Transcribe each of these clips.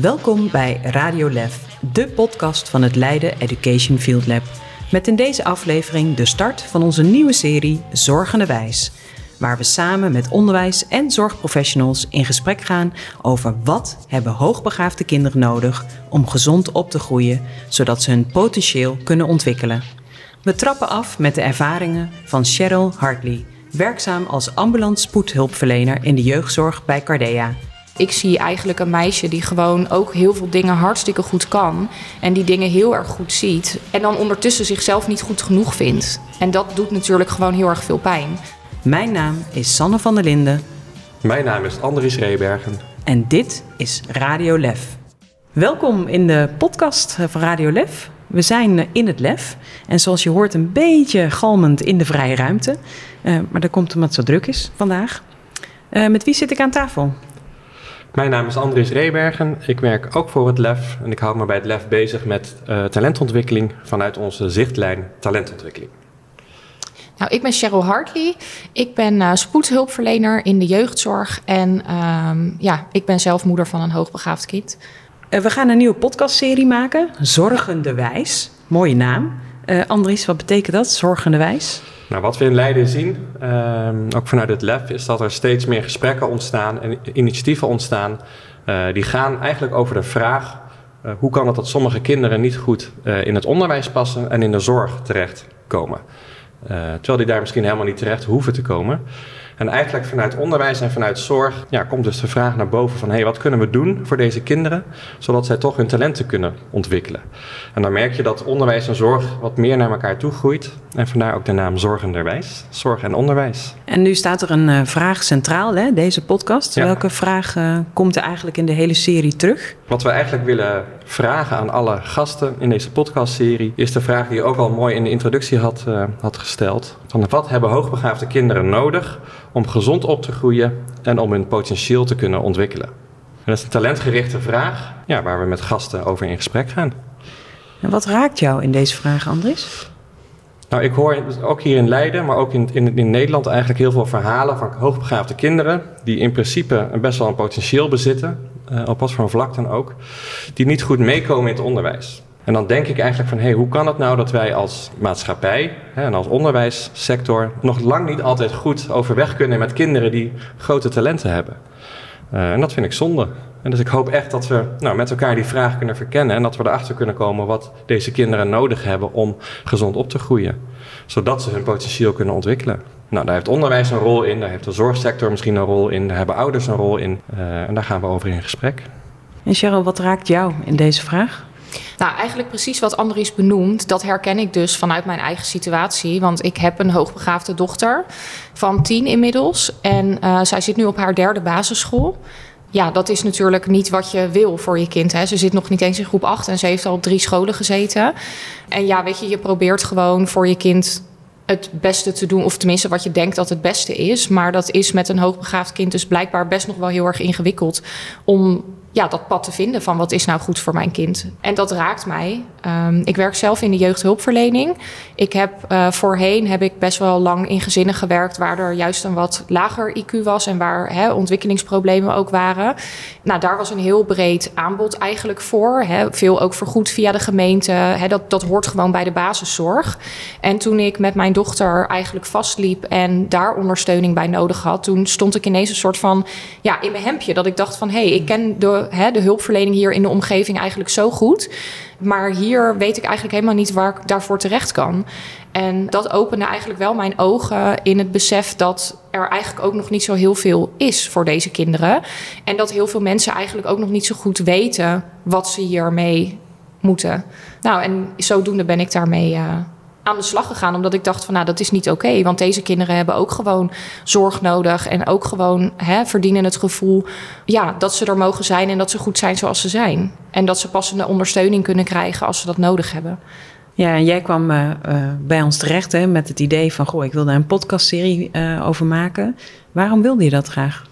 Welkom bij Radio Lef, de podcast van het Leiden Education Field Lab. Met in deze aflevering de start van onze nieuwe serie Zorgende Wijs. Waar we samen met onderwijs- en zorgprofessionals in gesprek gaan over wat hebben hoogbegaafde kinderen nodig om gezond op te groeien, zodat ze hun potentieel kunnen ontwikkelen. We trappen af met de ervaringen van Cheryl Hartley, werkzaam als ambulant spoedhulpverlener in de jeugdzorg bij Cardea. Ik zie eigenlijk een meisje die gewoon ook heel veel dingen hartstikke goed kan. En die dingen heel erg goed ziet. En dan ondertussen zichzelf niet goed genoeg vindt. En dat doet natuurlijk gewoon heel erg veel pijn. Mijn naam is Sanne van der Linden Mijn naam is Andries Rebergen. en dit is Radio Lef. Welkom in de podcast van Radio Lef. We zijn in het Lef en zoals je hoort een beetje galmend in de vrije ruimte. Eh, maar dat komt omdat het zo druk is vandaag. Eh, met wie zit ik aan tafel? Mijn naam is Andries Rebergen. Ik werk ook voor het LEF en ik hou me bij het LEF bezig met eh, talentontwikkeling vanuit onze zichtlijn talentontwikkeling. Nou, ik ben Cheryl Hartley. Ik ben eh, spoedhulpverlener in de jeugdzorg. En ehm, ja, ik ben zelf moeder van een hoogbegaafd kind. Eh, we gaan een nieuwe podcastserie maken, Zorgende Wijs. Mooie naam. Eh Andries, wat betekent dat, Zorgende Wijs? Nou, wat we in Leiden zien, ehm, ook vanuit het LEF, is dat er steeds meer gesprekken ontstaan en initiatieven ontstaan. eh, die gaan eigenlijk over de vraag, eh, hoe kan het dat sommige kinderen niet goed eh, in het onderwijs passen en in de zorg terechtkomen? Terwijl die daar misschien helemaal niet terecht hoeven te komen. En eigenlijk vanuit onderwijs en vanuit zorg ja, komt dus de vraag naar boven van... Hey, wat kunnen we doen voor deze kinderen, zodat zij toch hun talenten kunnen ontwikkelen? En dan merk je dat onderwijs en zorg wat meer naar elkaar toe groeit. En vandaar ook de naam Zorgenderwijs, zorg en onderwijs. En nu staat er een eh, vraag centraal, hè, deze podcast. Ja. Welke vraag eh, komt er eigenlijk in de hele serie terug? Wat we eigenlijk willen vragen aan alle gasten in deze podcastserie... is de vraag die je ook al mooi in de introductie had, eh, had gesteld. Van wat hebben hoogbegaafde kinderen nodig om gezond op te groeien... en om hun potentieel te kunnen ontwikkelen? En dat is een talentgerichte vraag ja, waar we met gasten over in gesprek gaan. En wat raakt jou in deze vraag, Andries? Nou, ik hoor ook hier in Leiden, maar ook in, in, in Nederland eigenlijk heel veel verhalen van hoogbegaafde kinderen. die in principe best wel een potentieel bezitten, eh, op wat voor een vlak dan ook. die niet goed meekomen in het onderwijs. En dan denk ik eigenlijk van, hé, hey, hoe kan het nou dat wij als maatschappij hè, en als onderwijssector. nog lang niet altijd goed overweg kunnen met kinderen die grote talenten hebben? Eh, en dat vind ik zonde. En dus ik hoop echt dat we nou, met elkaar die vraag kunnen verkennen en dat we erachter kunnen komen wat deze kinderen nodig hebben om gezond op te groeien. Zodat ze hun potentieel kunnen ontwikkelen. Nou, daar heeft onderwijs een rol in, daar heeft de zorgsector misschien een rol in, daar hebben ouders een rol in. Eh, en daar gaan we over in gesprek. En Cheryl, wat raakt jou in deze vraag? Nou, eigenlijk precies wat Andries benoemt, dat herken ik dus vanuit mijn eigen situatie. Want ik heb een hoogbegaafde dochter van tien inmiddels. En eh, zij zit nu op haar derde basisschool. Ja, dat is natuurlijk niet wat je wil voor je kind. Hè. Ze zit nog niet eens in groep 8 en ze heeft al op drie scholen gezeten. En ja, weet je, je probeert gewoon voor je kind het beste te doen. Of tenminste wat je denkt dat het beste is. Maar dat is met een hoogbegaafd kind dus blijkbaar best nog wel heel erg ingewikkeld. Om ja, dat pad te vinden van wat is nou goed voor mijn kind. En dat raakt mij. Um, ik werk zelf in de jeugdhulpverlening. Ik heb uh, voorheen heb ik best wel lang in gezinnen gewerkt waar er juist een wat lager IQ was en waar ontwikkelingsproblemen ook waren. Nou, daar was een heel breed aanbod eigenlijk voor. Hè. Veel ook vergoed via de gemeente. Hè, dat, dat hoort gewoon bij de basiszorg. En toen ik met mijn dochter eigenlijk vastliep en daar ondersteuning bij nodig had, toen stond ik ineens een soort van ja, in mijn hemdje. Dat ik dacht van hé, hey, ik ken de, hè, de hulpverlening hier in de omgeving eigenlijk zo goed. Maar hier weet ik eigenlijk helemaal niet waar ik daarvoor terecht kan. En dat opende eigenlijk wel mijn ogen in het besef dat er eigenlijk ook nog niet zo heel veel is voor deze kinderen. En dat heel veel mensen eigenlijk ook nog niet zo goed weten wat ze hiermee moeten. Nou, en zodoende ben ik daarmee. Uh, aan de slag gegaan. Omdat ik dacht van nou, dat is niet oké. Okay, want deze kinderen hebben ook gewoon zorg nodig. En ook gewoon hè, verdienen het gevoel ja, dat ze er mogen zijn en dat ze goed zijn zoals ze zijn. En dat ze passende ondersteuning kunnen krijgen als ze dat nodig hebben. Ja, en jij kwam uh, uh, bij ons terecht hè, met het idee van... goh, ik wil daar een podcastserie uh, over maken. Waarom wilde je dat graag?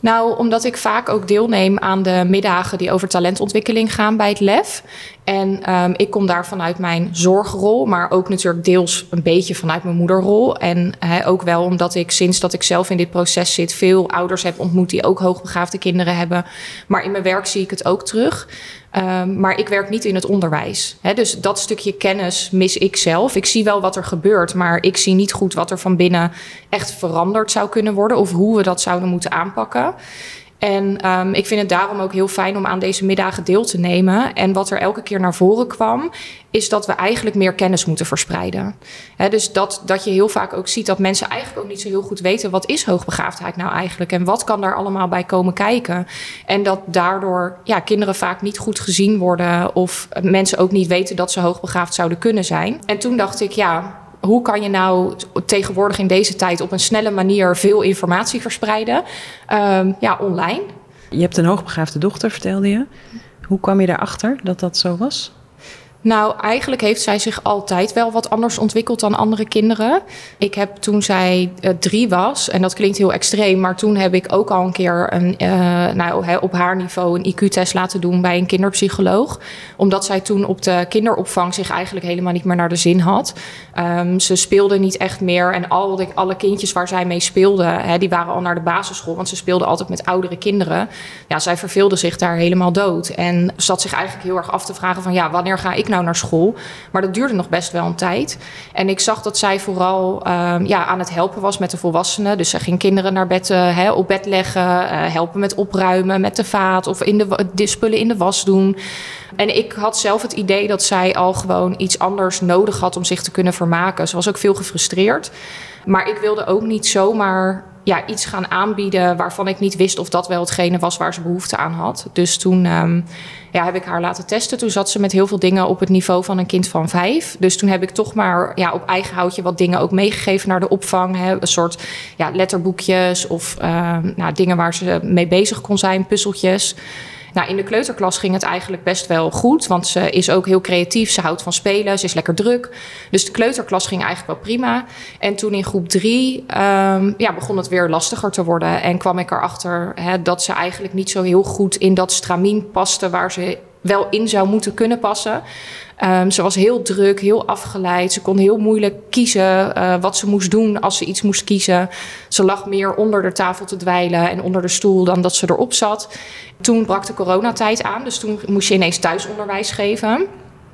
Nou, omdat ik vaak ook deelneem aan de middagen die over talentontwikkeling gaan bij het LEF. En um, ik kom daar vanuit mijn zorgrol, maar ook natuurlijk deels een beetje vanuit mijn moederrol. En he, ook wel omdat ik sinds dat ik zelf in dit proces zit, veel ouders heb ontmoet die ook hoogbegaafde kinderen hebben. Maar in mijn werk zie ik het ook terug. Um, maar ik werk niet in het onderwijs. He, dus dat stukje kennis mis ik zelf. Ik zie wel wat er gebeurt, maar ik zie niet goed wat er van binnen echt veranderd zou kunnen worden of hoe we dat zouden moeten aanpakken. En um, ik vind het daarom ook heel fijn om aan deze middagen deel te nemen. En wat er elke keer naar voren kwam, is dat we eigenlijk meer kennis moeten verspreiden. Dus dat, dat je heel vaak ook ziet dat mensen eigenlijk ook niet zo heel goed weten... wat is hoogbegaafdheid nou eigenlijk en wat kan daar allemaal bij komen kijken. En dat daardoor ja, kinderen vaak niet goed gezien worden... of mensen ook niet weten dat ze hoogbegaafd zouden kunnen zijn. En toen dacht ik, ja, hoe kan je nou tegenwoordig in deze tijd op een snelle manier veel informatie verspreiden? Um, ja, online. Je hebt een hoogbegaafde dochter, vertelde je. Hoe kwam je daarachter dat dat zo was? Nou, eigenlijk heeft zij zich altijd wel wat anders ontwikkeld dan andere kinderen. Ik heb toen zij uh, drie was, en dat klinkt heel extreem, maar toen heb ik ook al een keer een, uh, nou, op haar niveau een IQ-test laten doen bij een kinderpsycholoog. Omdat zij toen op de kinderopvang zich eigenlijk helemaal niet meer naar de zin had. Um, ze speelde niet echt meer en al alle kindjes waar zij mee speelde, die waren al naar de basisschool, want ze speelde altijd met oudere kinderen. Ja, zij verveelde zich daar helemaal dood en zat zich eigenlijk heel erg af te vragen van ja, wanneer ga ik nou naar school. Maar dat duurde nog best wel een tijd. En ik zag dat zij vooral um, ja, aan het helpen was met de volwassenen. Dus ze ging kinderen naar bed, uh, hè, op bed leggen, uh, helpen met opruimen, met de vaat of in de, de spullen in de was doen. En ik had zelf het idee dat zij al gewoon iets anders nodig had om zich te kunnen vermaken. Ze was ook veel gefrustreerd. Maar ik wilde ook niet zomaar ja, iets gaan aanbieden waarvan ik niet wist of dat wel hetgene was waar ze behoefte aan had. Dus toen um, ja, heb ik haar laten testen. Toen zat ze met heel veel dingen op het niveau van een kind van vijf. Dus toen heb ik toch maar ja, op eigen houtje wat dingen ook meegegeven naar de opvang. Hè. Een soort ja, letterboekjes of uh, nou, dingen waar ze mee bezig kon zijn, puzzeltjes. Nou, in de kleuterklas ging het eigenlijk best wel goed, want ze is ook heel creatief. Ze houdt van spelen, ze is lekker druk. Dus de kleuterklas ging eigenlijk wel prima. En toen in groep drie um, ja, begon het weer lastiger te worden. En kwam ik erachter hè, dat ze eigenlijk niet zo heel goed in dat stramien paste waar ze wel in zou moeten kunnen passen. Um, ze was heel druk, heel afgeleid. Ze kon heel moeilijk kiezen uh, wat ze moest doen als ze iets moest kiezen. Ze lag meer onder de tafel te dweilen en onder de stoel dan dat ze erop zat. Toen brak de coronatijd aan, dus toen moest je ineens thuisonderwijs geven.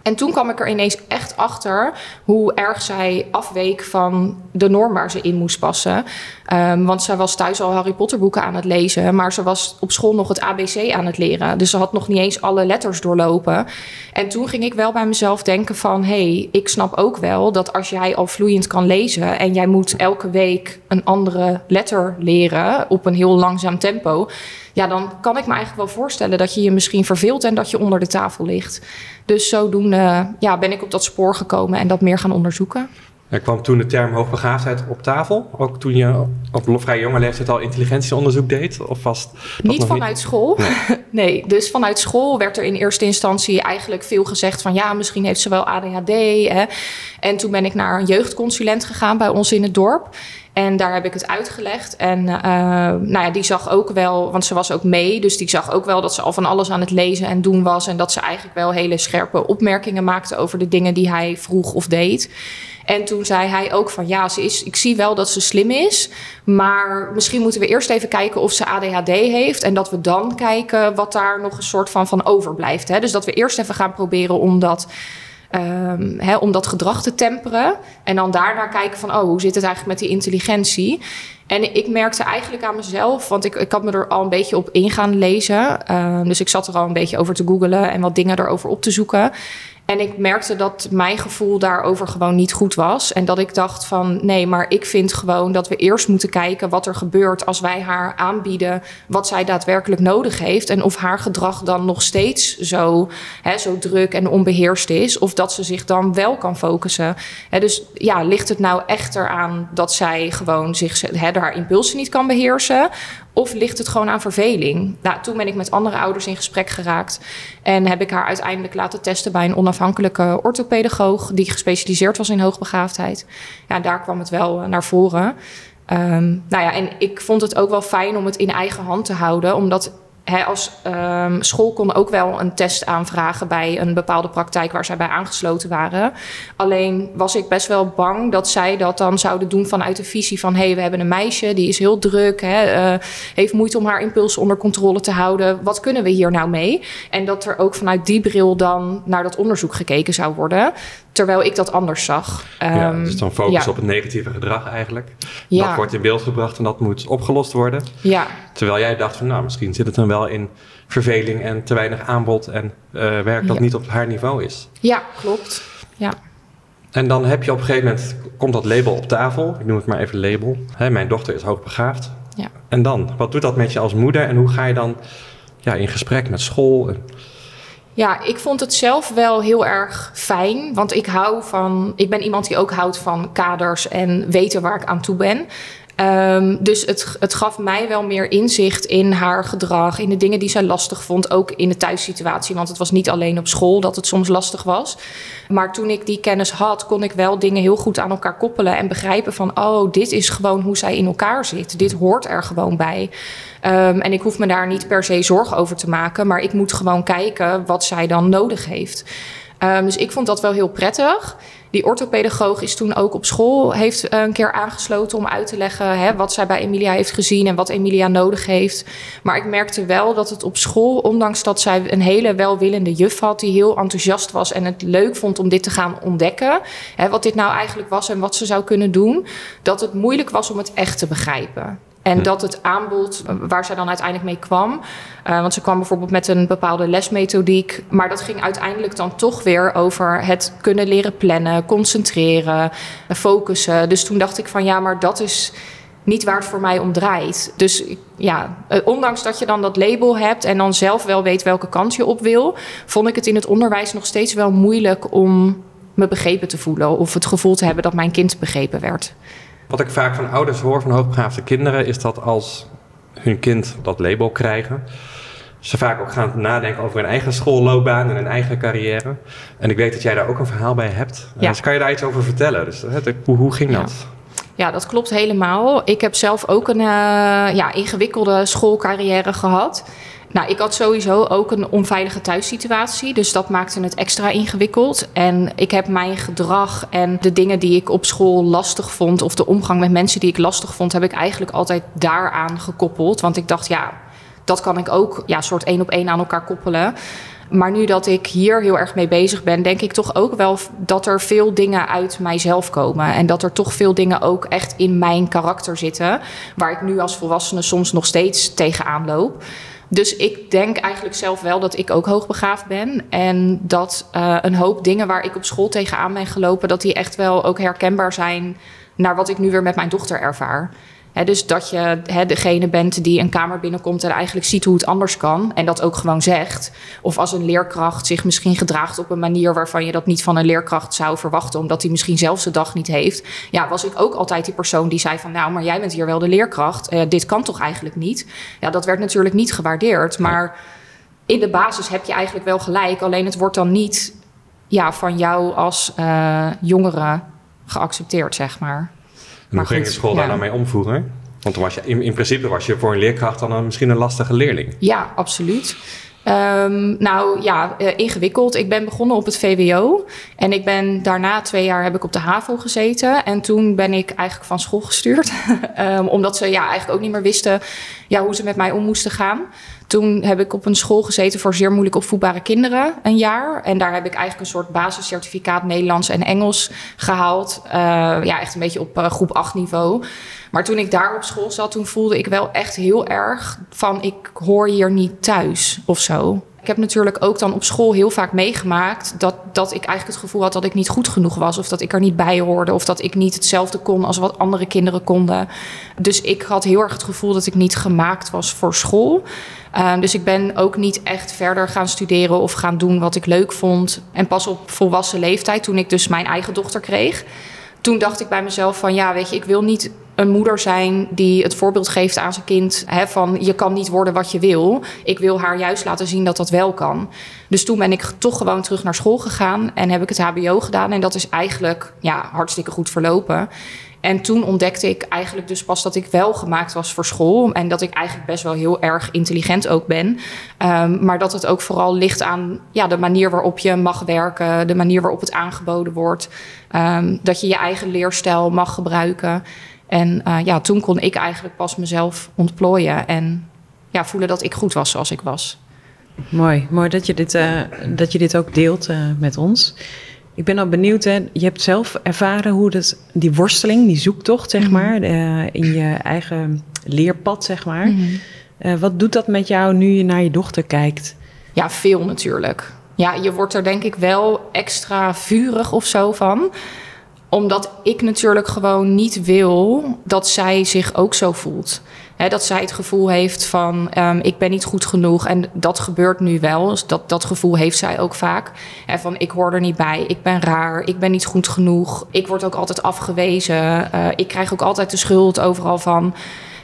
En toen kwam ik er ineens echt achter hoe erg zij afweek van de norm waar ze in moest passen. Um, want zij was thuis al Harry Potter boeken aan het lezen, maar ze was op school nog het ABC aan het leren. Dus ze had nog niet eens alle letters doorlopen. En toen ging ik wel bij mezelf denken van, hé, hey, ik snap ook wel dat als jij al vloeiend kan lezen en jij moet elke week een andere letter leren op een heel langzaam tempo, ja, dan kan ik me eigenlijk wel voorstellen dat je je misschien verveelt en dat je onder de tafel ligt. Dus zodoende ja, ben ik op dat spoor gekomen en dat meer gaan onderzoeken. Er kwam toen de term hoogbegaafdheid op tafel? Ook toen je op vrij jonge leeftijd al intelligentieonderzoek deed? Of was niet vanuit niet? school. Nee. nee. dus vanuit school werd er in eerste instantie eigenlijk veel gezegd van ja, misschien heeft ze wel ADHD. Hè. En toen ben ik naar een jeugdconsulent gegaan bij ons in het dorp. En daar heb ik het uitgelegd. En uh, nou ja, die zag ook wel, want ze was ook mee. Dus die zag ook wel dat ze al van alles aan het lezen en doen was. En dat ze eigenlijk wel hele scherpe opmerkingen maakte over de dingen die hij vroeg of deed. En toen zei hij ook van ja, ze is, ik zie wel dat ze slim is. Maar misschien moeten we eerst even kijken of ze ADHD heeft. En dat we dan kijken wat daar nog een soort van van overblijft. Hè? Dus dat we eerst even gaan proberen om dat hè, om dat gedrag te temperen. En dan daarna kijken van, oh, hoe zit het eigenlijk met die intelligentie? En ik merkte eigenlijk aan mezelf, want ik, ik had me er al een beetje op in gaan lezen. Uh, dus ik zat er al een beetje over te googelen en wat dingen erover op te zoeken. En ik merkte dat mijn gevoel daarover gewoon niet goed was. En dat ik dacht van nee, maar ik vind gewoon dat we eerst moeten kijken wat er gebeurt als wij haar aanbieden wat zij daadwerkelijk nodig heeft. En of haar gedrag dan nog steeds zo, hè, zo druk en onbeheerst is. Of dat ze zich dan wel kan focussen. Hè, dus ja, ligt het nou echter aan dat zij gewoon zich, hè, haar impulsen niet kan beheersen? Of ligt het gewoon aan verveling? Nou, toen ben ik met andere ouders in gesprek geraakt. En heb ik haar uiteindelijk laten testen bij een onafhankelijke orthopedagoog. die gespecialiseerd was in hoogbegaafdheid. Ja, daar kwam het wel naar voren. Ehm, nou ja, en ik vond het ook wel fijn om het in eigen hand te houden, omdat als um, school kon ook wel een test aanvragen bij een bepaalde praktijk waar zij bij aangesloten waren. Alleen was ik best wel bang dat zij dat dan zouden doen vanuit de visie van: hé, hey, we hebben een meisje die is heel druk, hè, uh, heeft moeite om haar impulsen onder controle te houden. Wat kunnen we hier nou mee? En dat er ook vanuit die bril dan naar dat onderzoek gekeken zou worden. Terwijl ik dat anders zag. ja, ehm, dus dan focus op het negatieve gedrag eigenlijk. Ja. Dat wordt in beeld gebracht en dat moet opgelost worden. Ja. Terwijl jij dacht van nou, misschien zit het dan wel in verveling en te weinig aanbod en uh, werk dat niet op haar niveau is. Ja, klopt. Ja. En dan heb je op een gegeven moment, komt dat label op tafel. Ik noem het maar even label. Hè, mijn dochter is hoogbegaafd. Ja. En dan, wat doet dat met je als moeder en hoe ga je dan ja, in gesprek met school? Ja, ik vond het zelf wel heel erg fijn. Want ik hou van. Ik ben iemand die ook houdt van kaders en weten waar ik aan toe ben. Um, dus het, het gaf mij wel meer inzicht in haar gedrag, in de dingen die zij lastig vond, ook in de thuissituatie. Want het was niet alleen op school dat het soms lastig was. Maar toen ik die kennis had, kon ik wel dingen heel goed aan elkaar koppelen en begrijpen van, oh, dit is gewoon hoe zij in elkaar zit. Dit hoort er gewoon bij. Um, en ik hoef me daar niet per se zorgen over te maken, maar ik moet gewoon kijken wat zij dan nodig heeft. Um, dus ik vond dat wel heel prettig. Die orthopedagoog is toen ook op school, heeft eh, een keer aangesloten om uit te leggen hè, wat zij bij Emilia heeft gezien en wat Emilia nodig heeft. Maar ik merkte wel dat het op school, ondanks dat zij een hele welwillende juf had die heel enthousiast was en het leuk vond om dit te gaan ontdekken, hè, wat dit nou eigenlijk was en wat ze zou kunnen doen, dat het moeilijk was om het echt te begrijpen. En dat het aanbod eh, waar zij dan uiteindelijk mee kwam. Uh, want ze kwam bijvoorbeeld met een bepaalde lesmethodiek. Maar dat ging uiteindelijk dan toch weer over het kunnen leren plannen, concentreren, focussen. Dus toen dacht ik van ja, maar dat is niet waar het voor mij om draait. Dus ja, eh, ondanks dat je dan dat label hebt en dan zelf wel weet welke kant je op wil, vond ik het in het onderwijs nog steeds wel moeilijk om me begrepen te voelen of het gevoel te hebben dat mijn kind begrepen werd. Wat ik vaak van ouders hoor van hoogbegaafde kinderen is dat als hun kind dat label krijgen, ze vaak ook gaan nadenken over hun eigen schoolloopbaan en hun eigen carrière. En ik weet dat jij daar ook een verhaal bij hebt. Ja. Dus kan je daar iets over vertellen? Dus, hoe, hoe ging dat? Ja, dat klopt helemaal. Ik heb zelf ook een uh, ja, ingewikkelde schoolcarrière gehad. Nou, ik had sowieso ook een onveilige thuissituatie. Dus dat maakte het extra ingewikkeld. En ik heb mijn gedrag en de dingen die ik op school lastig vond, of de omgang met mensen die ik lastig vond, heb ik eigenlijk altijd daaraan gekoppeld. Want ik dacht, ja, dat kan ik ook ja, soort één op één aan elkaar koppelen. Maar nu dat ik hier heel erg mee bezig ben, denk ik toch ook wel dat er veel dingen uit mijzelf komen. En dat er toch veel dingen ook echt in mijn karakter zitten. Waar ik nu als volwassene soms nog steeds tegenaan loop. Dus ik denk eigenlijk zelf wel dat ik ook hoogbegaafd ben. En dat uh, een hoop dingen waar ik op school tegenaan ben gelopen, dat die echt wel ook herkenbaar zijn naar wat ik nu weer met mijn dochter ervaar dus dat je degene bent die een kamer binnenkomt en eigenlijk ziet hoe het anders kan. En dat ook gewoon zegt. Of als een leerkracht zich misschien gedraagt op een manier waarvan je dat niet van een leerkracht zou verwachten, omdat hij misschien zelfs de dag niet heeft. Ja, was ik ook altijd die persoon die zei van nou, maar jij bent hier wel de leerkracht. Uh, dit kan toch eigenlijk niet? Ja, dat werd natuurlijk niet gewaardeerd. Maar in de basis heb je eigenlijk wel gelijk. Alleen het wordt dan niet ja, van jou als uh, jongere geaccepteerd, zeg maar hoe ging de school daar nou mee omvoeren? Want was je, in, in, principe was je voor een leerkracht dan een, misschien een lastige leerling. Ja, absoluut. Um, nou ja, uh, ingewikkeld. Ik ben begonnen op het VWO. En ik ben daarna twee jaar heb ik op de HAVO gezeten. En toen ben ik eigenlijk van school gestuurd. um, omdat ze ja, eigenlijk ook niet meer wisten ja, hoe ze met mij om moesten gaan. Toen heb ik op een school gezeten voor zeer moeilijk opvoedbare kinderen een jaar. En daar heb ik eigenlijk een soort basiscertificaat Nederlands en Engels gehaald. Uh, ja, echt een beetje op uh, groep 8 niveau. Maar toen ik daar op school zat, toen voelde ik wel echt heel erg van ik hoor hier niet thuis of zo. Ik heb natuurlijk ook dan op school heel vaak meegemaakt dat, dat ik eigenlijk het gevoel had dat ik niet goed genoeg was. Of dat ik er niet bij hoorde. Of dat ik niet hetzelfde kon als wat andere kinderen konden. Dus ik had heel erg het gevoel dat ik niet gemaakt was voor school. Uh, dus ik ben ook niet echt verder gaan studeren of gaan doen wat ik leuk vond. En pas op volwassen leeftijd, toen ik dus mijn eigen dochter kreeg. Toen dacht ik bij mezelf van ja, weet je, ik wil niet een moeder zijn die het voorbeeld geeft aan zijn kind hè, van je kan niet worden wat je wil. Ik wil haar juist laten zien dat dat wel kan. Dus toen ben ik toch gewoon terug naar school gegaan en heb ik het HBO gedaan. En dat is eigenlijk ja, hartstikke goed verlopen. En toen ontdekte ik eigenlijk dus pas dat ik wel gemaakt was voor school. En dat ik eigenlijk best wel heel erg intelligent ook ben. Um, maar dat het ook vooral ligt aan ja, de manier waarop je mag werken, de manier waarop het aangeboden wordt. Um, dat je je eigen leerstijl mag gebruiken. En uh, ja, toen kon ik eigenlijk pas mezelf ontplooien en ja, voelen dat ik goed was zoals ik was. Mooi, mooi dat je dit, uh, dat je dit ook deelt uh, met ons. Ik ben al benieuwd, hè? je hebt zelf ervaren hoe dat, die worsteling, die zoektocht, zeg mm. maar, in je eigen leerpad, zeg maar. Mm. wat doet dat met jou nu je naar je dochter kijkt? Ja, veel natuurlijk. Ja, je wordt er denk ik wel extra vurig of zo van omdat ik natuurlijk gewoon niet wil dat zij zich ook zo voelt. Dat zij het gevoel heeft van um, ik ben niet goed genoeg. En dat gebeurt nu wel. Dus dat, dat gevoel heeft zij ook vaak. En van ik hoor er niet bij, ik ben raar, ik ben niet goed genoeg. Ik word ook altijd afgewezen. Uh, ik krijg ook altijd de schuld overal van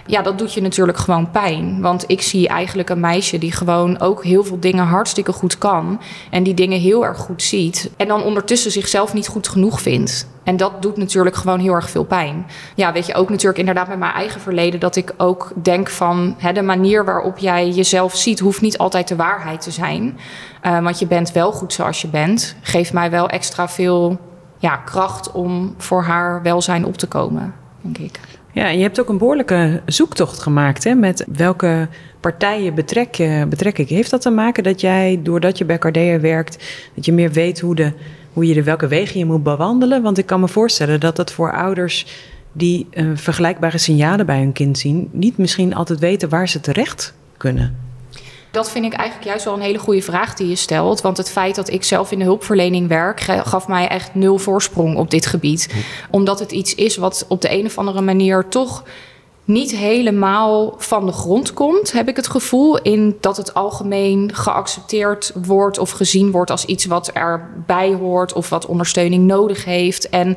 ja, dat doet je natuurlijk gewoon pijn. Want ik zie eigenlijk een meisje die gewoon ook heel veel dingen hartstikke goed kan. En die dingen heel erg goed ziet. En dan ondertussen zichzelf niet goed genoeg vindt. En dat doet natuurlijk gewoon heel erg veel pijn. Ja, weet je, ook natuurlijk inderdaad met mijn eigen verleden... dat ik ook denk van hè, de manier waarop jij jezelf ziet... hoeft niet altijd de waarheid te zijn. Uh, want je bent wel goed zoals je bent. Geeft mij wel extra veel ja, kracht om voor haar welzijn op te komen, denk ik. Ja, je hebt ook een behoorlijke zoektocht gemaakt hè, met welke partijen betrek, betrek ik. Heeft dat te maken dat jij, doordat je bij Cardea werkt, dat je meer weet hoe, de, hoe je de welke wegen je moet bewandelen? Want ik kan me voorstellen dat dat voor ouders die uh, vergelijkbare signalen bij hun kind zien, niet misschien altijd weten waar ze terecht kunnen. Dat vind ik eigenlijk juist wel een hele goede vraag die je stelt. Want het feit dat ik zelf in de hulpverlening werk, gaf mij echt nul voorsprong op dit gebied. Omdat het iets is wat op de een of andere manier toch niet helemaal van de grond komt, heb ik het gevoel. In dat het algemeen geaccepteerd wordt of gezien wordt als iets wat erbij hoort of wat ondersteuning nodig heeft. En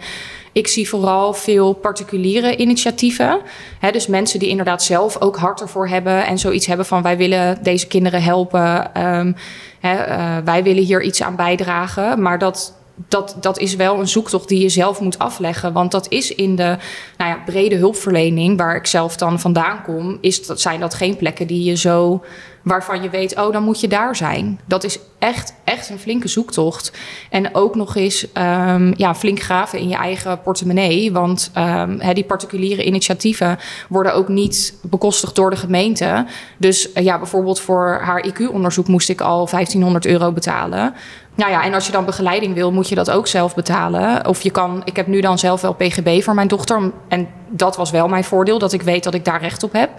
ik zie vooral veel particuliere initiatieven. Hè, dus mensen die inderdaad zelf ook hart ervoor hebben en zoiets hebben van wij willen deze kinderen helpen. Um, hè, uh, wij willen hier iets aan bijdragen. Maar dat dat, dat is wel een zoektocht die je zelf moet afleggen. Want dat is in de nou ja, brede hulpverlening, waar ik zelf dan vandaan kom, is dat, zijn dat geen plekken die je zo waarvan je weet, oh, dan moet je daar zijn. Dat is echt, echt een flinke zoektocht. En ook nog eens um, ja, flink graven in je eigen portemonnee. Want um, die particuliere initiatieven worden ook niet bekostigd door de gemeente. Dus uh, ja, bijvoorbeeld voor haar IQ-onderzoek moest ik al 1500 euro betalen. Nou ja, en als je dan begeleiding wil, moet je dat ook zelf betalen. Of je kan, ik heb nu dan zelf wel PGB voor mijn dochter. En dat was wel mijn voordeel, dat ik weet dat ik daar recht op heb.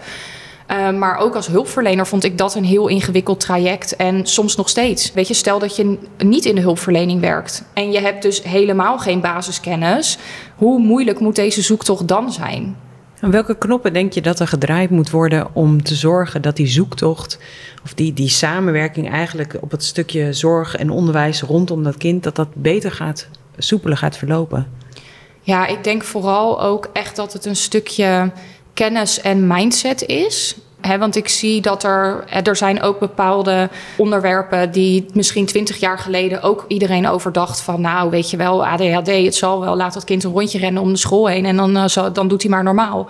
Uh, maar ook als hulpverlener vond ik dat een heel ingewikkeld traject. En soms nog steeds. Weet je, stel dat je niet in de hulpverlening werkt. En je hebt dus helemaal geen basiskennis. Hoe moeilijk moet deze zoektocht dan zijn? En welke knoppen denk je dat er gedraaid moet worden om te zorgen dat die zoektocht of die, die samenwerking eigenlijk op het stukje zorg en onderwijs rondom dat kind, dat dat beter gaat, soepeler gaat verlopen? Ja, ik denk vooral ook echt dat het een stukje kennis en mindset is. He, want ik zie dat er, er zijn ook bepaalde onderwerpen die misschien twintig jaar geleden ook iedereen overdacht van nou weet je wel, ADHD, het zal wel, laat dat kind een rondje rennen om de school heen en dan, uh, dan doet hij maar normaal.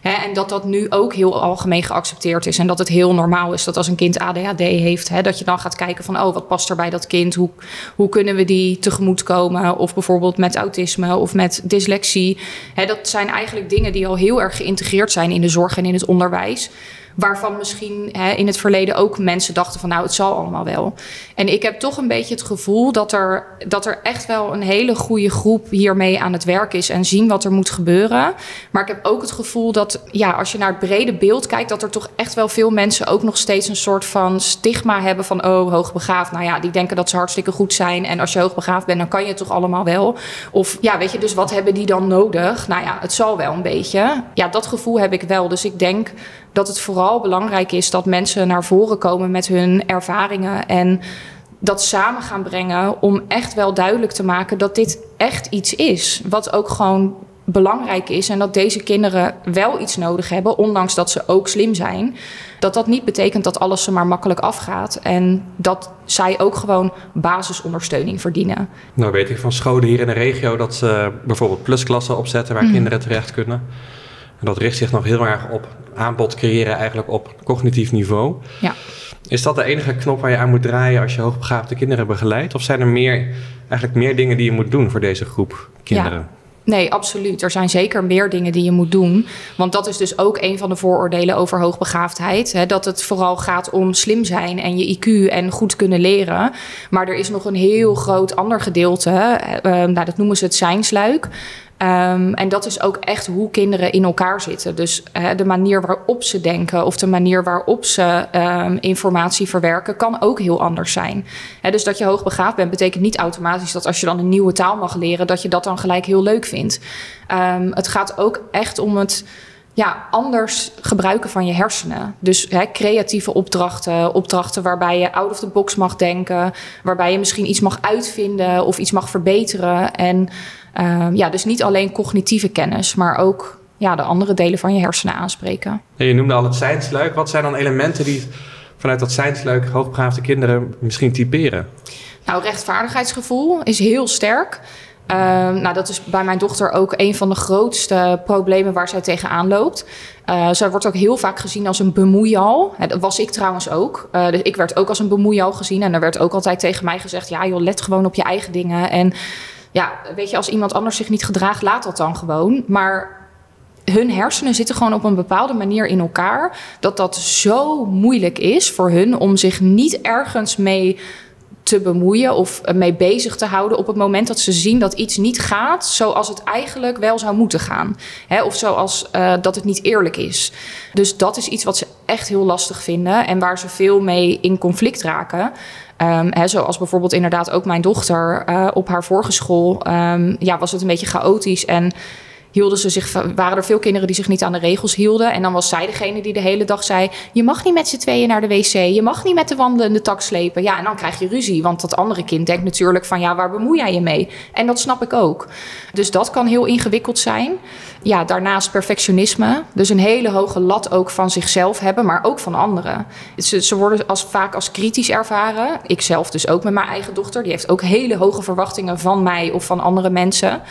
Hè, en dat dat nu ook heel algemeen geaccepteerd is. En dat het heel normaal is dat als een kind ADHD heeft, hè, dat je dan gaat kijken van oh, wat past er bij dat kind? Hoe, hoe kunnen we die tegemoetkomen? Of bijvoorbeeld met autisme of met dyslexie. Hè, dat zijn eigenlijk dingen die al heel erg geïntegreerd zijn in de zorg en in het onderwijs waarvan misschien hè, in het verleden ook mensen dachten van nou, het zal allemaal wel. En ik heb toch een beetje het gevoel dat er, dat er echt wel een hele goede groep hiermee aan het werk is en zien wat er moet gebeuren. Maar ik heb ook het gevoel dat ja, als je naar het brede beeld kijkt, dat er toch echt wel veel mensen ook nog steeds een soort van stigma hebben van oh, hoogbegaafd. Nou ja, die denken dat ze hartstikke goed zijn. En als je hoogbegaafd bent, dan kan je het toch allemaal wel. Of ja, weet je, dus wat hebben die dan nodig? Nou ja, het zal wel een beetje. Ja, dat gevoel heb ik wel. Dus ik denk dat het vooral belangrijk is dat mensen naar voren komen met hun ervaringen en dat samen gaan brengen om echt wel duidelijk te maken dat dit echt iets is. Wat ook gewoon belangrijk is en dat deze kinderen wel iets nodig hebben, ondanks dat ze ook slim zijn, dat dat niet betekent dat alles ze maar makkelijk afgaat en dat zij ook gewoon basisondersteuning verdienen. Nou weet ik van scholen hier in de regio dat ze bijvoorbeeld plusklassen opzetten waar kinderen terecht kunnen. En dat richt zich nog heel erg op aanbod creëren eigenlijk op cognitief niveau. Ja. Is dat de enige knop waar je aan moet draaien als je hoogbegaafde kinderen begeleidt? Of zijn er meer, eigenlijk meer dingen die je moet doen voor deze groep kinderen? Ja. Nee, absoluut. Er zijn zeker meer dingen die je moet doen. Want dat is dus ook een van de vooroordelen over hoogbegaafdheid. Hè, dat het vooral gaat om slim zijn en je IQ en goed kunnen leren. Maar er is nog een heel groot ander gedeelte. Uh, nou, dat noemen ze het zijnsluik. Um, en dat is ook echt hoe kinderen in elkaar zitten. Dus de manier waarop ze denken of de manier waarop ze um, informatie verwerken, kan ook heel anders zijn. Dus dat je hoogbegaafd bent, betekent niet automatisch dat als je dan een nieuwe taal mag leren, dat je dat dan gelijk heel leuk vindt. Um, het gaat ook echt om het ja, anders gebruiken van je hersenen. Dus creatieve opdrachten, opdrachten waarbij je out of the box mag denken, waarbij je misschien iets mag uitvinden of iets mag verbeteren. En uh, ja, dus niet alleen cognitieve kennis, maar ook ja, de andere delen van je hersenen aanspreken. En je noemde al het zijnsluik. Wat zijn dan elementen die vanuit dat zijnsluik hoogbegaafde kinderen misschien typeren? Nou, rechtvaardigheidsgevoel is heel sterk. Uh, nou, dat is bij mijn dochter ook een van de grootste problemen waar zij tegenaan loopt. Uh, zij wordt ook heel vaak gezien als een bemoeial. Dat was ik trouwens ook. Uh, dus ik werd ook als een bemoeial gezien. En er werd ook altijd tegen mij gezegd: ja, joh, let gewoon op je eigen dingen. En ja, weet je, als iemand anders zich niet gedraagt, laat dat dan gewoon. Maar hun hersenen zitten gewoon op een bepaalde manier in elkaar. Dat dat zo moeilijk is voor hun om zich niet ergens mee te bemoeien of mee bezig te houden op het moment dat ze zien dat iets niet gaat zoals het eigenlijk wel zou moeten gaan. Of zoals uh, dat het niet eerlijk is. Dus dat is iets wat ze echt heel lastig vinden en waar ze veel mee in conflict raken. Hè, zoals bijvoorbeeld inderdaad ook mijn dochter uh, op haar vorige school. Um, ja, was het een beetje chaotisch en hielden ze zich, waren er veel kinderen die zich niet aan de regels hielden. En dan was zij degene die de hele dag zei: Je mag niet met z'n tweeën naar de wc. Je mag niet met de wandelende tak slepen. Ja, en dan krijg je ruzie. Want dat andere kind denkt natuurlijk: van ja, waar bemoei jij je mee? En dat snap ik ook. Dus dat kan heel ingewikkeld zijn. Ja, daarnaast perfectionisme. Dus een hele hoge lat ook van zichzelf hebben, maar ook van anderen. Ze, ze worden als, vaak als kritisch ervaren. Ik zelf dus ook met mijn eigen dochter. Die heeft ook hele hoge verwachtingen van mij of van andere mensen.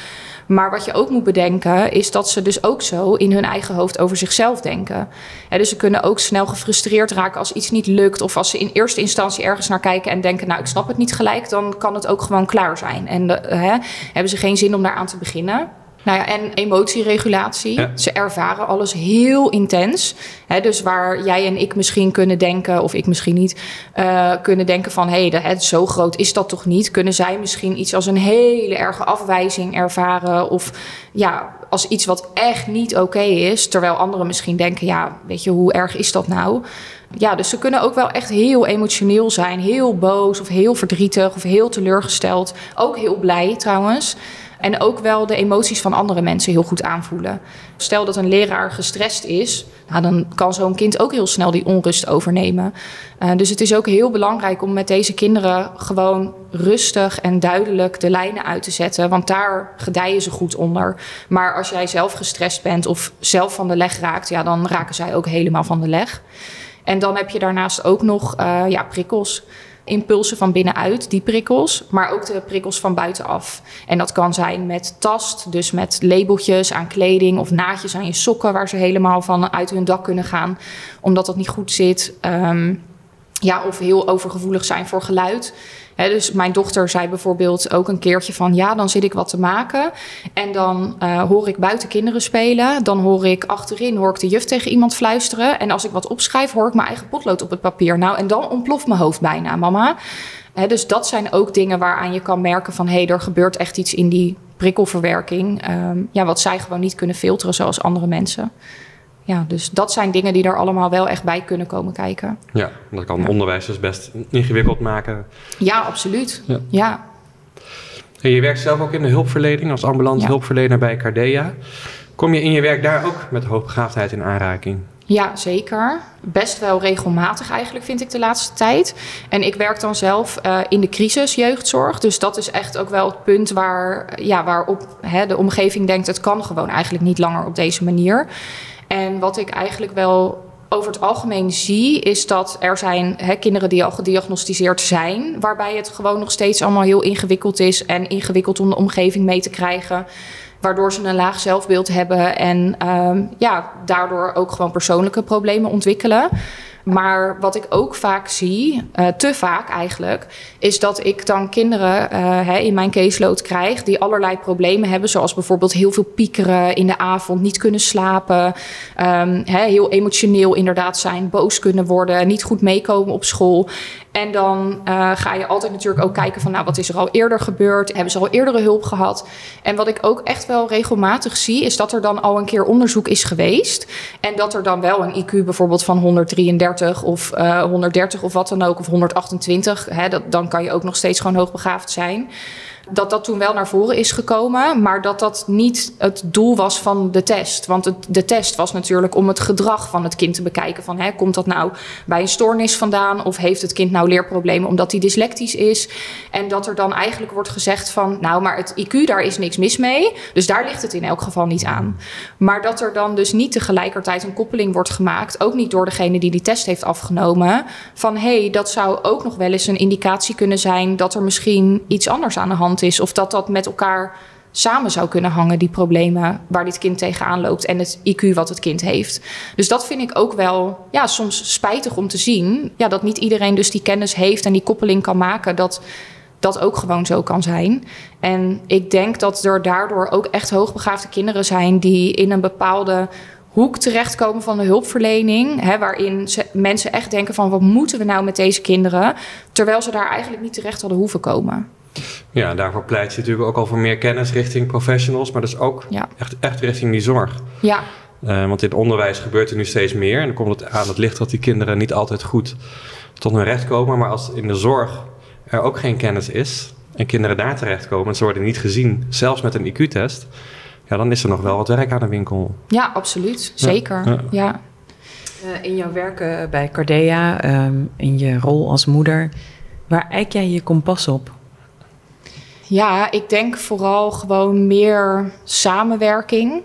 Maar wat je ook moet bedenken, is dat ze dus ook zo in hun eigen hoofd over zichzelf denken. dus ze kunnen ook snel gefrustreerd raken als iets niet lukt. Of als ze in eerste instantie ergens naar kijken en denken: Nou, ik snap het niet gelijk, dan kan het ook gewoon klaar zijn. En he, hebben ze geen zin om daar aan te beginnen. Nou ja, en emotieregulatie. Ja. Ze ervaren alles heel intens. Hè, dus waar jij en ik misschien kunnen denken, of ik misschien niet, uh, kunnen denken van hé, hey, zo groot is dat toch niet? Kunnen zij misschien iets als een hele erge afwijzing ervaren? Of ja, als iets wat echt niet oké okay is. Terwijl anderen misschien denken, ja, weet je, hoe erg is dat nou? Ja, dus ze kunnen ook wel echt heel emotioneel zijn. Heel boos of heel verdrietig of heel teleurgesteld. Ook heel blij trouwens. En ook wel de emoties van andere mensen heel goed aanvoelen. Stel dat een leraar gestrest is, nou, dan kan zo'n kind ook heel snel die onrust overnemen. Uh, dus het is ook heel belangrijk om met deze kinderen gewoon rustig en duidelijk de lijnen uit te zetten. Want daar gedijen ze goed onder. Maar als jij zelf gestrest bent of zelf van de leg raakt, ja, dan raken zij ook helemaal van de leg. En dan heb je daarnaast ook nog uh, ja, prikkels impulsen van binnenuit, die prikkels, maar ook de prikkels van buitenaf. En dat kan zijn met tast, dus met labeltjes aan kleding of naadjes aan je sokken waar ze helemaal van uit hun dak kunnen gaan, omdat dat niet goed zit. Um, ja, of heel overgevoelig zijn voor geluid. Dus mijn dochter zei bijvoorbeeld ook een keertje van... ja, dan zit ik wat te maken en dan uh, hoor ik buiten kinderen spelen. Dan hoor ik achterin hoor ik de juf tegen iemand fluisteren. En als ik wat opschrijf, hoor ik mijn eigen potlood op het papier. Nou, en dan ontploft mijn hoofd bijna, mama. Dus dat zijn ook dingen waaraan je kan merken van... hé, hey, er gebeurt echt iets in die prikkelverwerking... Um, ja, wat zij gewoon niet kunnen filteren zoals andere mensen ja, dus dat zijn dingen die er allemaal wel echt bij kunnen komen kijken. Ja, dat kan ja. onderwijs dus best ingewikkeld maken. Ja, absoluut. Ja. ja. En je werkt zelf ook in de hulpverlening als ambulant hulpverlener bij Cardea. Kom je in je werk daar ook met hoogbegaafdheid in aanraking? Ja, zeker. Best wel regelmatig eigenlijk vind ik de laatste tijd. En ik werk dan zelf uh, in de crisis jeugdzorg. Dus dat is echt ook wel het punt waar, ja, waarop hè, de omgeving denkt... het kan gewoon eigenlijk niet langer op deze manier. En wat ik eigenlijk wel over het algemeen zie, is dat er zijn hè, kinderen die al gediagnosticeerd zijn, waarbij het gewoon nog steeds allemaal heel ingewikkeld is en ingewikkeld om de omgeving mee te krijgen. Waardoor ze een laag zelfbeeld hebben en uh, ja, daardoor ook gewoon persoonlijke problemen ontwikkelen. Maar wat ik ook vaak zie, uh, te vaak eigenlijk, is dat ik dan kinderen hè, in mijn caseload krijg die allerlei problemen hebben, zoals bijvoorbeeld heel veel piekeren in de avond, niet kunnen slapen, hè, heel emotioneel inderdaad zijn, boos kunnen worden, niet goed meekomen op school. En dan uh, ga je altijd natuurlijk ook kijken van, nou, wat is er al eerder gebeurd? Hebben ze al eerdere hulp gehad? En wat ik ook echt wel regelmatig zie, is dat er dan al een keer onderzoek is geweest. En dat er dan wel een IQ bijvoorbeeld van 133 of uh, 130 of wat dan ook, of 128, hè, dat, dan kan je ook nog steeds gewoon hoogbegaafd zijn dat dat toen wel naar voren is gekomen, maar dat dat niet het doel was van de test. Want de test was natuurlijk om het gedrag van het kind te bekijken. Van, hè, komt dat nou bij een stoornis vandaan of heeft het kind nou leerproblemen omdat hij dyslectisch is? En dat er dan eigenlijk wordt gezegd van, nou, maar het IQ, daar is niks mis mee. Dus daar ligt het in elk geval niet aan. Maar dat er dan dus niet tegelijkertijd een koppeling wordt gemaakt, ook niet door degene die die test heeft afgenomen, van hé, hey, dat zou ook nog wel eens een indicatie kunnen zijn dat er misschien iets anders aan de hand is. Of dat dat met elkaar samen zou kunnen hangen, die problemen waar dit kind tegenaan loopt en het IQ wat het kind heeft. Dus dat vind ik ook wel ja, soms spijtig om te zien. Ja, dat niet iedereen dus die kennis heeft en die koppeling kan maken. Dat dat ook gewoon zo kan zijn. En ik denk dat er daardoor ook echt hoogbegaafde kinderen zijn die in een bepaalde hoek terechtkomen van de hulpverlening. Hè, waarin ze, mensen echt denken van wat moeten we nou met deze kinderen. Terwijl ze daar eigenlijk niet terecht hadden hoeven komen. Ja, daarvoor pleit je natuurlijk ook al voor meer kennis richting professionals, maar dus ook ja. echt, echt richting die zorg. Ja. Uh, want in het onderwijs gebeurt er nu steeds meer. En dan komt het aan het licht dat die kinderen niet altijd goed tot hun recht komen. Maar als in de zorg er ook geen kennis is en kinderen daar terechtkomen en ze worden niet gezien, zelfs met een IQ-test, ja, dan is er nog wel wat werk aan de winkel. Ja, absoluut. Zeker. Ja. ja. Uh, in jouw werken bij Cardea, um, in je rol als moeder, waar eik jij je kompas op? Ja, ik denk vooral gewoon meer samenwerking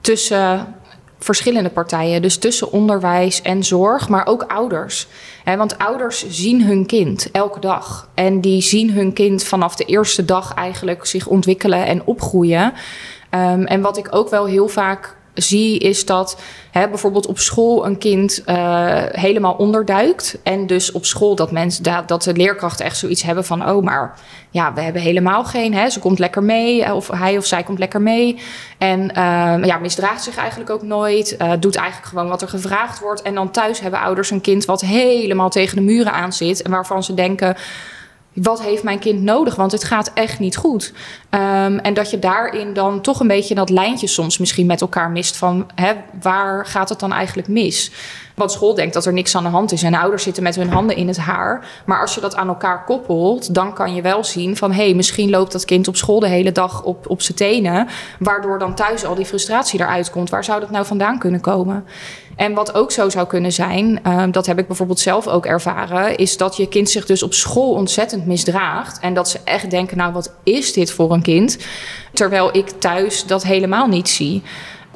tussen verschillende partijen. Dus tussen onderwijs en zorg, maar ook ouders. want ouders zien hun kind elke dag. En die zien hun kind vanaf de eerste dag eigenlijk zich ontwikkelen en opgroeien. Um, en wat ik ook wel heel vaak zie, is dat hè, bijvoorbeeld op school een kind uh, helemaal onderduikt. En dus op school dat mensen dat, dat de leerkrachten echt zoiets hebben van: oh, maar ja, we hebben helemaal geen. Hè, ze komt lekker mee, of hij of zij komt lekker mee. En uh, ja, misdraagt zich eigenlijk ook nooit. Doet eigenlijk gewoon wat er gevraagd wordt. En dan thuis hebben ouders een kind wat helemaal tegen de muren aan zit. En waarvan ze denken wat heeft mijn kind nodig? Want het gaat echt niet goed. Um, en dat je daarin dan toch een beetje dat lijntje soms misschien met elkaar mist van hè, waar gaat het dan eigenlijk mis? Want school denkt dat er niks aan de hand is en ouders zitten met hun handen in het haar. Maar als je dat aan elkaar koppelt, dan kan je wel zien van hé, hey, misschien loopt dat kind op school de hele dag op, op zijn tenen. Waardoor dan thuis al die frustratie eruit komt. Waar zou dat nou vandaan kunnen komen? En wat ook zo zou kunnen zijn, uh, dat heb ik bijvoorbeeld zelf ook ervaren, is dat je kind zich dus op school ontzettend misdraagt. En dat ze echt denken, nou wat is dit voor een kind? Terwijl ik thuis dat helemaal niet zie.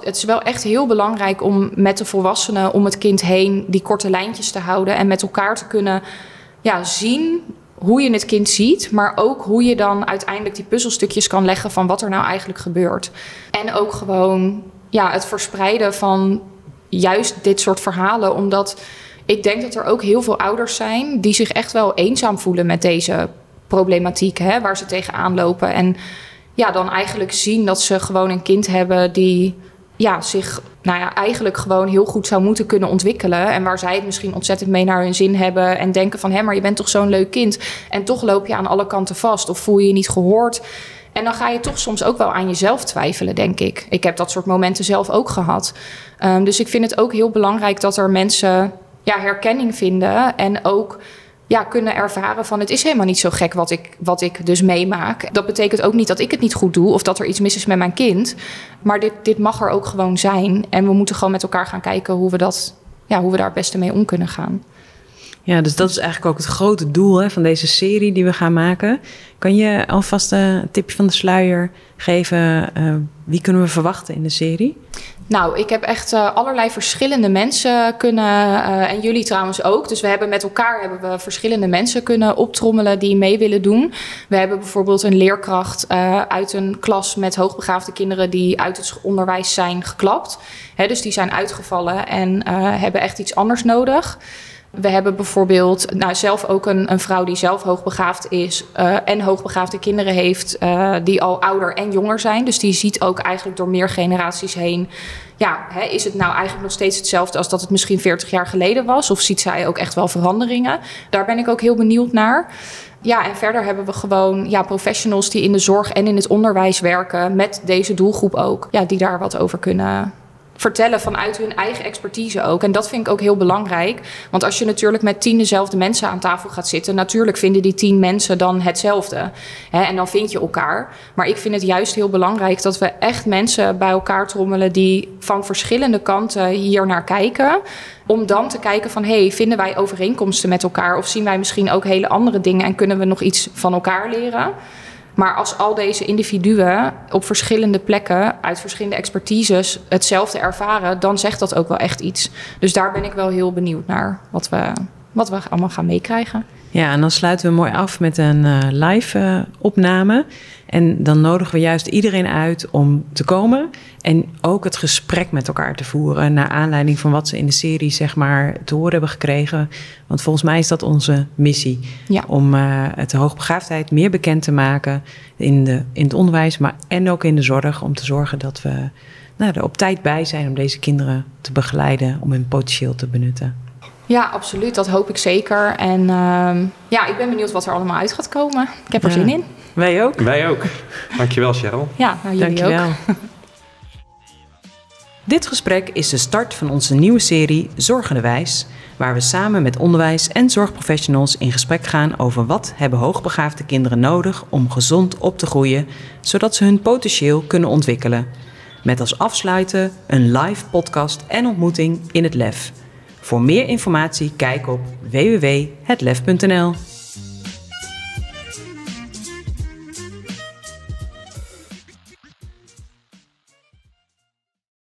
Het is wel echt heel belangrijk om met de volwassenen om het kind heen die korte lijntjes te houden en met elkaar te kunnen ja, zien hoe je het kind ziet, maar ook hoe je dan uiteindelijk die puzzelstukjes kan leggen van wat er nou eigenlijk gebeurt. En ook gewoon ja, het verspreiden van juist dit soort verhalen, omdat ik denk dat er ook heel veel ouders zijn die zich echt wel eenzaam voelen met deze problematiek, hè, waar ze tegenaan lopen. En ja, dan eigenlijk zien dat ze gewoon een kind hebben die ja, zich nou ja, eigenlijk gewoon heel goed zou moeten kunnen ontwikkelen. En waar zij het misschien ontzettend mee naar hun zin hebben. En denken van hé, maar je bent toch zo'n leuk kind. En toch loop je aan alle kanten vast. Of voel je je niet gehoord. En dan ga je toch soms ook wel aan jezelf twijfelen, denk ik. Ik heb dat soort momenten zelf ook gehad. Um, dus ik vind het ook heel belangrijk dat er mensen ja, herkenning vinden. En ook ja, kunnen ervaren van het is helemaal niet zo gek wat ik, wat ik dus meemaak. Dat betekent ook niet dat ik het niet goed doe of dat er iets mis is met mijn kind. Maar dit, dit mag er ook gewoon zijn. En we moeten gewoon met elkaar gaan kijken hoe we, dat, ja, hoe we daar het beste mee om kunnen gaan. Ja, dus dat is eigenlijk ook het grote doel hè, van deze serie die we gaan maken. Kan je alvast een tipje van de sluier geven? Uh, wie kunnen we verwachten in de serie? Nou, ik heb echt uh, allerlei verschillende mensen kunnen, uh, en jullie trouwens ook. Dus we hebben met elkaar hebben we verschillende mensen kunnen optrommelen die mee willen doen. We hebben bijvoorbeeld een leerkracht uh, uit een klas met hoogbegaafde kinderen die uit het onderwijs zijn geklapt. Dus die zijn uitgevallen en hebben echt iets anders nodig. We hebben bijvoorbeeld nou, zelf ook een, een vrouw die zelf hoogbegaafd is uh, en hoogbegaafde kinderen heeft, uh, die al ouder en jonger zijn. Dus die ziet ook eigenlijk door meer generaties heen. Ja, hè, is het nou eigenlijk nog steeds hetzelfde als dat het misschien 40 jaar geleden was? Of ziet zij ook echt wel veranderingen? Daar ben ik ook heel benieuwd naar. Ja, en verder hebben we gewoon ja, professionals die in de zorg en in het onderwijs werken, met deze doelgroep ook, ja, die daar wat over kunnen vertellen vanuit hun eigen expertise ook. En dat vind ik ook heel belangrijk. Want als je natuurlijk met tien dezelfde mensen aan tafel gaat zitten, natuurlijk vinden die tien mensen dan hetzelfde. Hè, en dan vind je elkaar. Maar ik vind het juist heel belangrijk dat we echt mensen bij elkaar trommelen die van verschillende kanten hier naar kijken. Om dan te kijken van, hey, vinden wij overeenkomsten met elkaar? Of zien wij misschien ook hele andere dingen en kunnen we nog iets van elkaar leren? Maar als al deze individuen op verschillende plekken uit verschillende expertises hetzelfde ervaren, dan zegt dat ook wel echt iets. Dus daar ben ik wel heel benieuwd naar wat we, wat we allemaal gaan meekrijgen. Ja, en dan sluiten we mooi af met een uh, live uh, opname. En dan nodigen we juist iedereen uit om te komen. En ook het gesprek met elkaar te voeren. Naar aanleiding van wat ze in de serie zeg maar te horen hebben gekregen. Want volgens mij is dat onze missie. Ja. Om uh, het hoogbegaafdheid meer bekend te maken in, de, in het onderwijs. Maar en ook in de zorg. Om te zorgen dat we nou, er op tijd bij zijn om deze kinderen te begeleiden. Om hun potentieel te benutten. Ja, absoluut. Dat hoop ik zeker. En uh, ja, ik ben benieuwd wat er allemaal uit gaat komen. Ik heb er ja. zin in. Wij ook. Wij ook. Dankjewel, Cheryl. Ja, nou jullie Dankjewel. ook. Dit gesprek is de start van onze nieuwe serie Zorgende Wijs, waar we samen met onderwijs en zorgprofessionals in gesprek gaan over wat hebben hoogbegaafde kinderen nodig om gezond op te groeien, zodat ze hun potentieel kunnen ontwikkelen. Met als afsluiten een live podcast en ontmoeting in het LEF. Voor meer informatie kijk op www.hetlef.nl.